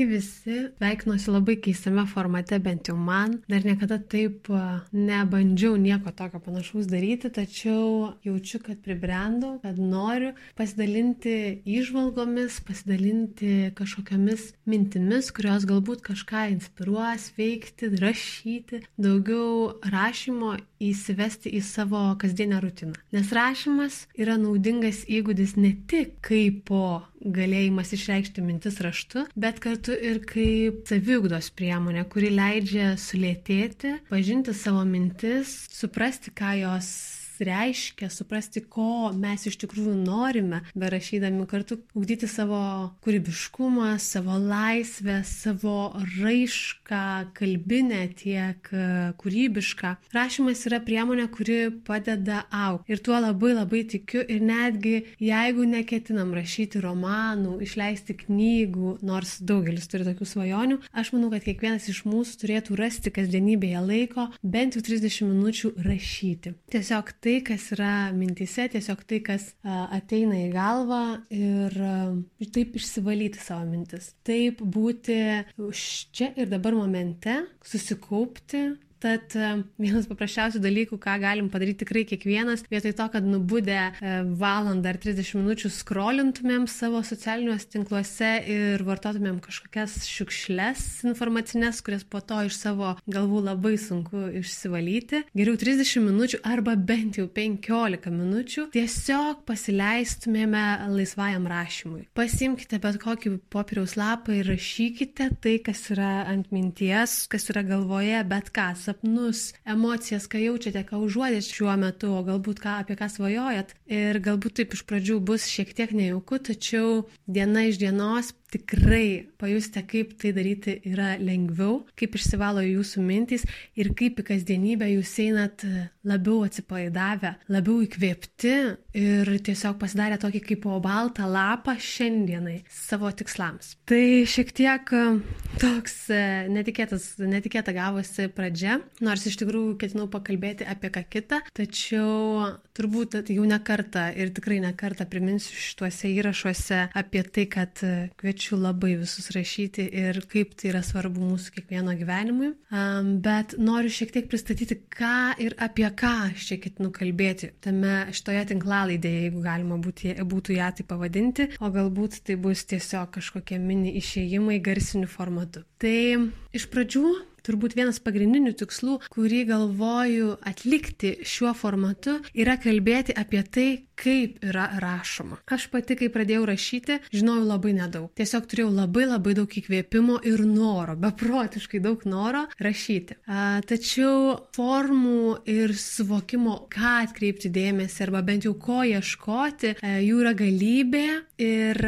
Sveiki visi, sveikinuosi labai keistame formate, bent jau man. Dar niekada taip nebandžiau nieko tokio panašaus daryti, tačiau jaučiu, kad pribrendau, kad noriu pasidalinti įžvalgomis, pasidalinti kažkokiamis mintimis, kurios galbūt kažką inspiruos veikti, rašyti, daugiau rašymo įsivesti į savo kasdienę rutiną. Nes rašymas yra naudingas įgūdis ne tik kaip po galėjimas išreikšti mintis raštu, bet kartu ir kaip saviugdos priemonė, kuri leidžia sulėtėti, pažinti savo mintis, suprasti, ką jos reiškia, suprasti, ko mes iš tikrųjų norime, berašydami kartu, ugdyti savo kūrybiškumą, savo laisvę, savo raišką, kalbinę tiek kūrybišką. Rašymas yra priemonė, kuri padeda aukti. Ir tuo labai labai tikiu ir netgi jeigu neketinam rašyti romanų, išleisti knygų, nors daugelis turi tokių svajonių, aš manau, kad kiekvienas iš mūsų turėtų rasti kasdienybėje laiko bent jau 30 minučių rašyti. Tiesiog tai tai, kas yra mintise, tiesiog tai, kas ateina į galvą ir taip išsivalyti savo mintis. Taip būti čia ir dabar momente, susikaupti, Tad e, vienas paprasčiausių dalykų, ką galim padaryti tikrai kiekvienas, vietoj to, kad nubudę e, valandą ar 30 minučių skrolintumėm savo socialiniuose tinkluose ir vartotumėm kažkokias šiukšles informacinės, kurias po to iš savo galvų labai sunku išsivalyti, geriau 30 minučių arba bent jau 15 minučių tiesiog pasileistumėme laisvajam rašymui. Pasimkite bet kokį popieriaus lapą ir rašykite tai, kas yra ant minties, kas yra galvoje, bet kas sapnus, emocijas, ką jaučiate, ką užuodėt šiuo metu, o galbūt ką, apie ką svajojat. Ir galbūt taip iš pradžių bus šiek tiek nejauku, tačiau diena iš dienos tikrai pajusite, kaip tai daryti yra lengviau, kaip išsivalo jūsų mintys ir kaip į kasdienybę jūs einat labiau atsipalaidavę, labiau įkvėpti ir tiesiog pasidarę tokį kaip po baltą lapą šiandienai savo tikslams. Tai šiek tiek e, toks e, netikėtas, netikėta gavosi pradžia, nors iš tikrųjų ketinau pakalbėti apie ką kitą, tačiau turbūt jau ne kartą ir tikrai ne kartą priminsiu šituose įrašuose apie tai, kad kviečiu kviečiu labai visus rašyti ir kaip tai yra svarbu mūsų kiekvieno gyvenimui. Um, bet noriu šiek tiek pristatyti, ką ir apie ką aš čia ketinu kalbėti tame šitoje tinklalaidėje, jeigu galima būti, būtų ją tai pavadinti, o galbūt tai bus tiesiog kažkokie mini išėjimai garsiniu formatu. Tai iš pradžių turbūt vienas pagrindinių tikslų, kurį galvoju atlikti šiuo formatu, yra kalbėti apie tai, kaip yra rašoma. Aš pati, kai pradėjau rašyti, žinojau labai nedaug. Tiesiog turėjau labai labai daug įkvėpimo ir noro, beprotiškai daug noro rašyti. A, tačiau formų ir suvokimo, ką atkreipti dėmesį arba bent jau ko ieškoti, a, e, jų yra galybė ir,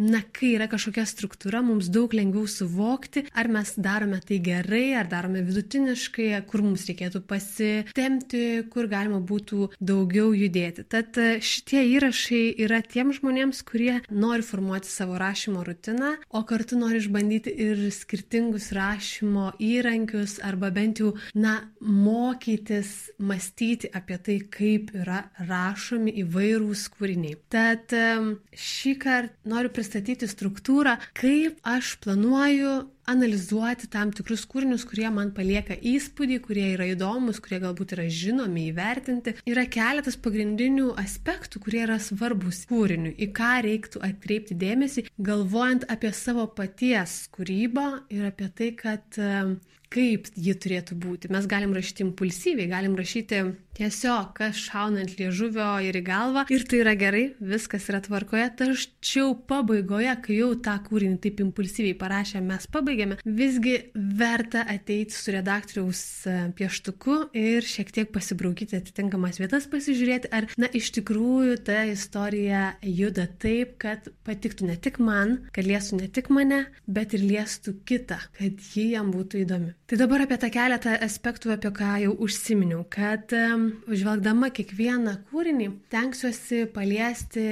na, kai yra kažkokia struktūra, mums daug lengviau suvokti, ar mes darome tai gerai, ar darome vidutiniškai, kur mums reikėtų pasitemti, kur galima būtų daugiau judėti. Tad šitie įrašai yra tiem žmonėms, kurie nori formuoti savo rašymo rutiną, o kartu nori išbandyti ir skirtingus rašymo įrankius arba bent jau, na, mokytis mąstyti apie tai, kaip yra rašomi įvairūs kūriniai. Tad šį kartą noriu pristatyti struktūrą, kaip aš planuoju analizuoti tam tikrus kūrinius, kurie man palieka įspūdį, kurie yra įdomus, kurie galbūt yra žinomi, įvertinti. Yra keletas pagrindinių aspektų, kurie yra svarbus kūriniui, į ką reiktų atkreipti dėmesį, galvojant apie savo paties kūrybą ir apie tai, kad kaip ji turėtų būti. Mes galim rašyti impulsyviai, galim rašyti tiesiog, kas šauna ant liežuvio ir į galvą. Ir tai yra gerai, viskas yra tvarkoje. Tačiau pabaigoje, kai jau tą kūrinį taip impulsyviai parašė, mes pabaigėme, visgi verta ateiti su redaktoriaus e, pieštuku ir šiek tiek pasibraukyti atitinkamas vietas, pasižiūrėti, ar, na, iš tikrųjų ta istorija juda taip, kad patiktų ne tik man, kad liestų ne tik mane, bet ir liestų kitą, kad ji jam būtų įdomi. Tai dabar apie tą keletą aspektų, apie ką jau užsiminiau, kad žvelgdama kiekvieną kūrinį, tenksiuosi paliesti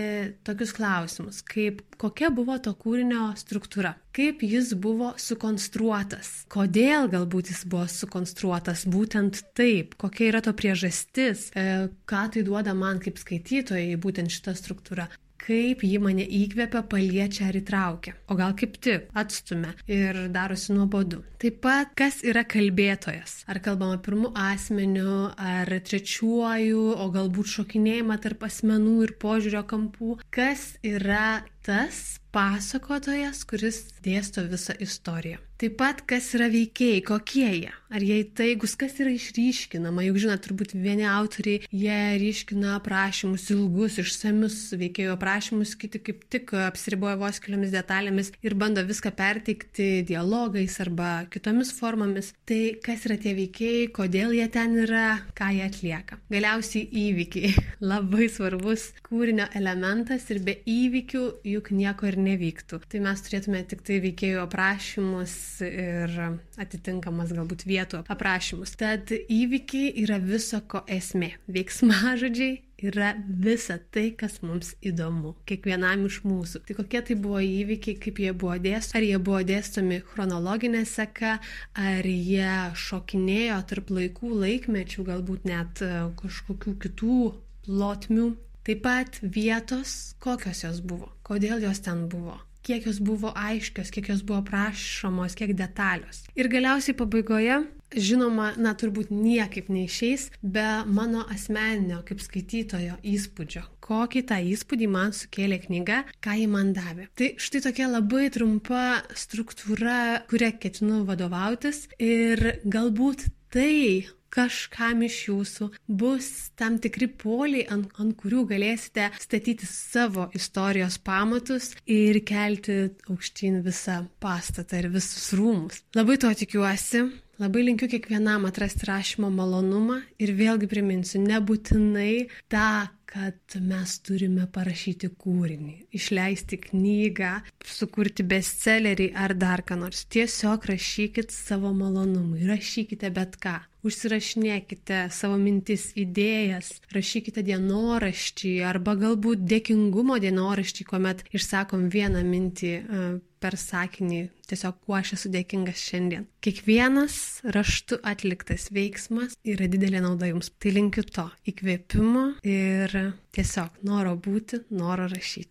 tokius klausimus, kaip kokia buvo to kūrinio struktūra, kaip jis buvo sukonstruotas, kodėl galbūt jis buvo sukonstruotas būtent taip, kokia yra to priežastis, e, ką tai duoda man kaip skaitytojai, būtent šita struktūra. Kaip ji mane įkvepia, paliečia ar įtraukia. O gal kaip tik atstumia ir darosi nuobodu. Taip pat, kas yra kalbėtojas. Ar kalbama pirmu asmeniu, ar trečiuoju, o galbūt šokinėjama tarp asmenų ir požiūrio kampų. Kas yra tas pasakotojas, kuris dėsto visą istoriją. Taip pat, kas yra veikėjai, kokie jie, ar jie įtaigus, kas yra išryškinama, juk žinot, turbūt vieni autoriai, jie ryškina aprašymus, ilgus, išsamius veikėjų aprašymus, kiti kaip tik apsiriboja vos keliomis detalėmis ir bando viską perteikti dialogais arba kitomis formomis. Tai kas yra tie veikėjai, kodėl jie ten yra, ką jie atlieka. Galiausiai įvykiai. Labai svarbus kūrinio elementas ir be įvykių juk nieko ir nevyktų. Tai mes turėtume tik tai veikėjų aprašymus ir atitinkamas galbūt vietų aprašymus. Tad įvykiai yra viso ko esmė. Veiksmažodžiai yra visa tai, kas mums įdomu, kiekvienam iš mūsų. Tai kokie tai buvo įvykiai, kaip jie buvo dėstomi, ar jie buvo dėstomi chronologinė seka, ar jie šokinėjo tarp laikų, laikmečių, galbūt net e, kažkokių kitų plotmių. Taip pat vietos, kokios jos buvo, kodėl jos ten buvo, kiek jos buvo aiškios, kiek jos buvo prašomos, kiek detalios. Ir galiausiai pabaigoje, žinoma, na turbūt niekaip neišeis be mano asmeninio kaip skaitytojo įspūdžio. Kokį tą įspūdį man sukėlė knyga, ką ji man davė. Tai štai tokia labai trumpa struktūra, kuria ketinu vadovautis ir galbūt tai kažkam iš jūsų bus tam tikri poliai, ant, ant kurių galėsite statyti savo istorijos pamatus ir kelti aukštyn visą pastatą ir visus rūmus. Labai to tikiuosi. Labai linkiu kiekvienam atrasti rašymo malonumą ir vėlgi priminsiu, nebūtinai tą, kad mes turime parašyti kūrinį, išleisti knygą, sukurti bestsellerį ar dar ką nors. Tiesiog rašykit savo malonumui, rašykite bet ką užsirašinėkite savo mintis, idėjas, rašykite dienoraštį arba galbūt dėkingumo dienoraštį, kuomet išsakom vieną mintį e, per sakinį, tiesiog kuo aš esu dėkingas šiandien. Kiekvienas raštu atliktas veiksmas yra didelė nauda jums. Tai linkiu to įkvėpimo ir tiesiog noro būti, noro rašyti.